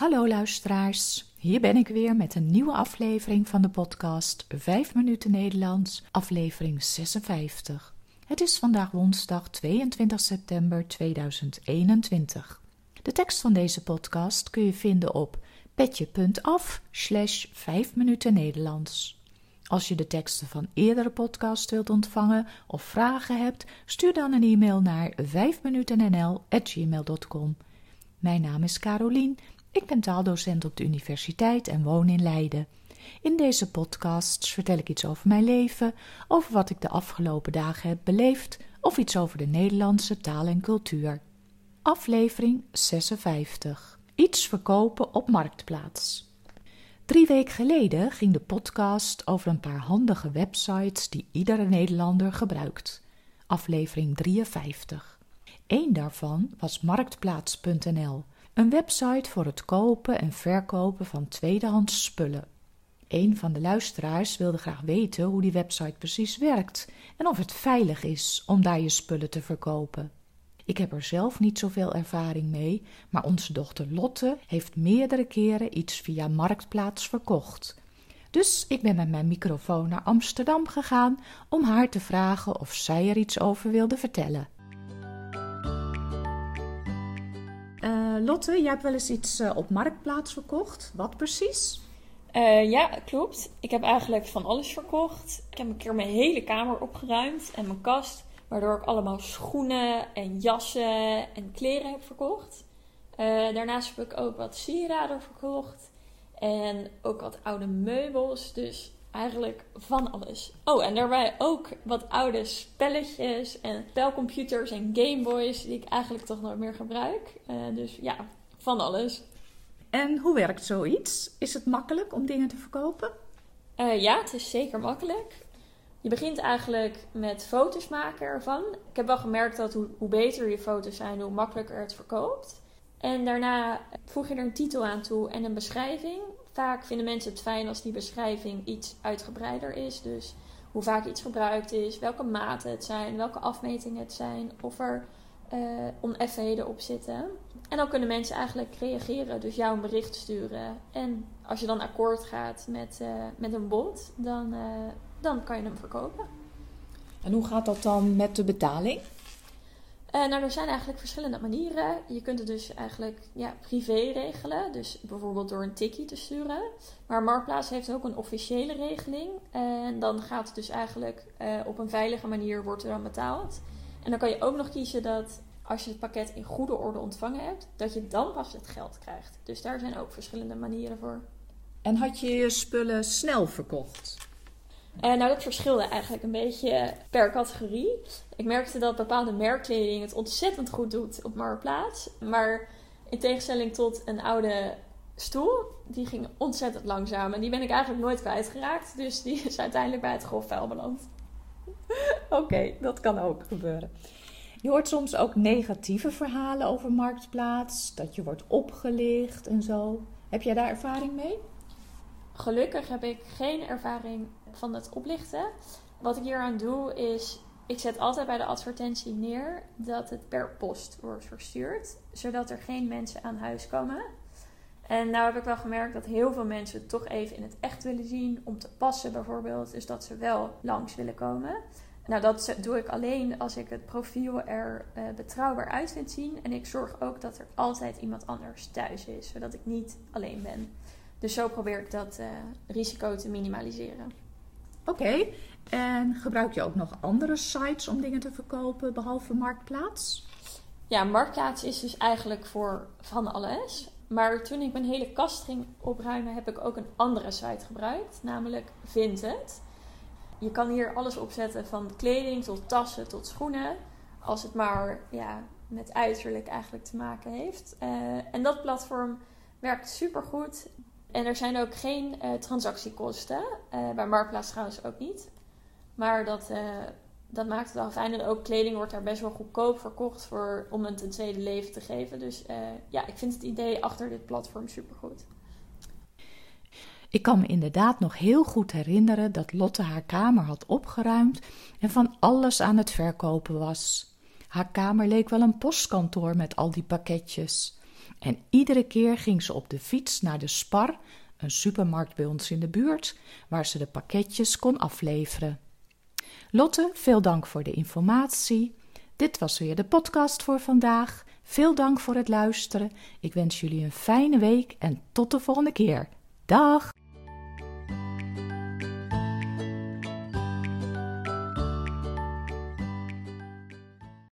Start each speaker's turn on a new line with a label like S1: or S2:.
S1: Hallo luisteraars, hier ben ik weer met een nieuwe aflevering van de podcast 5 minuten Nederlands, aflevering 56. Het is vandaag woensdag 22 september 2021. De tekst van deze podcast kun je vinden op petje.af slash 5 minuten Nederlands. Als je de teksten van eerdere podcasts wilt ontvangen of vragen hebt, stuur dan een e-mail naar 5minutennl.gmail.com. Mijn naam is Carolien ik ben taaldocent op de universiteit en woon in Leiden. In deze podcasts vertel ik iets over mijn leven, over wat ik de afgelopen dagen heb beleefd of iets over de Nederlandse taal en cultuur. Aflevering 56. Iets verkopen op marktplaats. Drie weken geleden ging de podcast over een paar handige websites die iedere Nederlander gebruikt. Aflevering 53. Eén daarvan was marktplaats.nl een website voor het kopen en verkopen van tweedehands spullen. Een van de luisteraars wilde graag weten hoe die website precies werkt en of het veilig is om daar je spullen te verkopen. Ik heb er zelf niet zoveel ervaring mee, maar onze dochter Lotte heeft meerdere keren iets via Marktplaats verkocht. Dus ik ben met mijn microfoon naar Amsterdam gegaan om haar te vragen of zij er iets over wilde vertellen. Lotte, jij hebt wel eens iets uh, op Marktplaats verkocht. Wat precies?
S2: Uh, ja, klopt. Ik heb eigenlijk van alles verkocht. Ik heb een keer mijn hele kamer opgeruimd en mijn kast, waardoor ik allemaal schoenen en jassen en kleren heb verkocht. Daarnaast heb ik ook wat sieraden verkocht en ook wat oude meubels. Dus eigenlijk van alles. Oh, en daarbij ook wat oude spelletjes en spelcomputers en gameboys die ik eigenlijk toch nooit meer gebruik. Uh, dus ja, van alles.
S1: En hoe werkt zoiets? Is het makkelijk om dingen te verkopen?
S2: Uh, ja, het is zeker makkelijk. Je begint eigenlijk met foto's maken ervan. Ik heb wel gemerkt dat hoe, hoe beter je foto's zijn, hoe makkelijker het verkoopt. En daarna voeg je er een titel aan toe en een beschrijving. Vaak vinden mensen het fijn als die beschrijving iets uitgebreider is. Dus hoe vaak iets gebruikt is, welke maten het zijn, welke afmetingen het zijn, of er uh, oneffenheden op zitten. En dan kunnen mensen eigenlijk reageren, dus jou een bericht sturen. En als je dan akkoord gaat met, uh, met een bod, dan, uh, dan kan je hem verkopen.
S1: En hoe gaat dat dan met de betaling?
S2: Uh, nou, er zijn eigenlijk verschillende manieren. Je kunt het dus eigenlijk ja, privé regelen. Dus bijvoorbeeld door een tikkie te sturen. Maar Marktplaats heeft ook een officiële regeling. En dan gaat het dus eigenlijk uh, op een veilige manier wordt er dan betaald. En dan kan je ook nog kiezen dat als je het pakket in goede orde ontvangen hebt, dat je dan pas het geld krijgt. Dus daar zijn ook verschillende manieren voor.
S1: En had je je spullen snel verkocht?
S2: Uh, nou, dat verschilde eigenlijk een beetje per categorie. Ik merkte dat bepaalde merkkleding het ontzettend goed doet op Marktplaats. Maar in tegenstelling tot een oude stoel, die ging ontzettend langzaam. En die ben ik eigenlijk nooit kwijtgeraakt. Dus die is uiteindelijk bij het grofvuil beland.
S1: Oké, dat kan ook gebeuren. Je hoort soms ook negatieve verhalen over Marktplaats. Dat je wordt opgelicht en zo. Heb jij daar ervaring mee?
S2: Gelukkig heb ik geen ervaring van het oplichten. Wat ik hier aan doe is, ik zet altijd bij de advertentie neer dat het per post wordt verstuurd, zodat er geen mensen aan huis komen. En nou heb ik wel gemerkt dat heel veel mensen het toch even in het echt willen zien, om te passen bijvoorbeeld, dus dat ze wel langs willen komen. Nou, dat doe ik alleen als ik het profiel er uh, betrouwbaar uit vind zien. En ik zorg ook dat er altijd iemand anders thuis is, zodat ik niet alleen ben. Dus zo probeer ik dat uh, risico te minimaliseren.
S1: Oké, en gebruik je ook nog andere sites om dingen te verkopen behalve Marktplaats?
S2: Ja, Marktplaats is dus eigenlijk voor van alles. Maar toen ik mijn hele kast ging opruimen, heb ik ook een andere site gebruikt, namelijk Vinted. Je kan hier alles opzetten van kleding tot tassen tot schoenen, als het maar ja, met uiterlijk eigenlijk te maken heeft. Uh, en dat platform werkt super goed. En er zijn ook geen uh, transactiekosten. Uh, bij Marktplaats trouwens ook niet. Maar dat, uh, dat maakt het wel fijn. Ook kleding wordt daar best wel goedkoop verkocht voor, om het een tweede leven te geven. Dus ja, ik vind het idee achter dit platform supergoed.
S1: Ik kan me inderdaad nog heel goed herinneren dat Lotte haar kamer had opgeruimd en van alles aan het verkopen was. Haar kamer leek wel een postkantoor met al die pakketjes. En iedere keer ging ze op de fiets naar de Spar, een supermarkt bij ons in de buurt, waar ze de pakketjes kon afleveren. Lotte, veel dank voor de informatie. Dit was weer de podcast voor vandaag. Veel dank voor het luisteren. Ik wens jullie een fijne week en tot de volgende keer. Dag!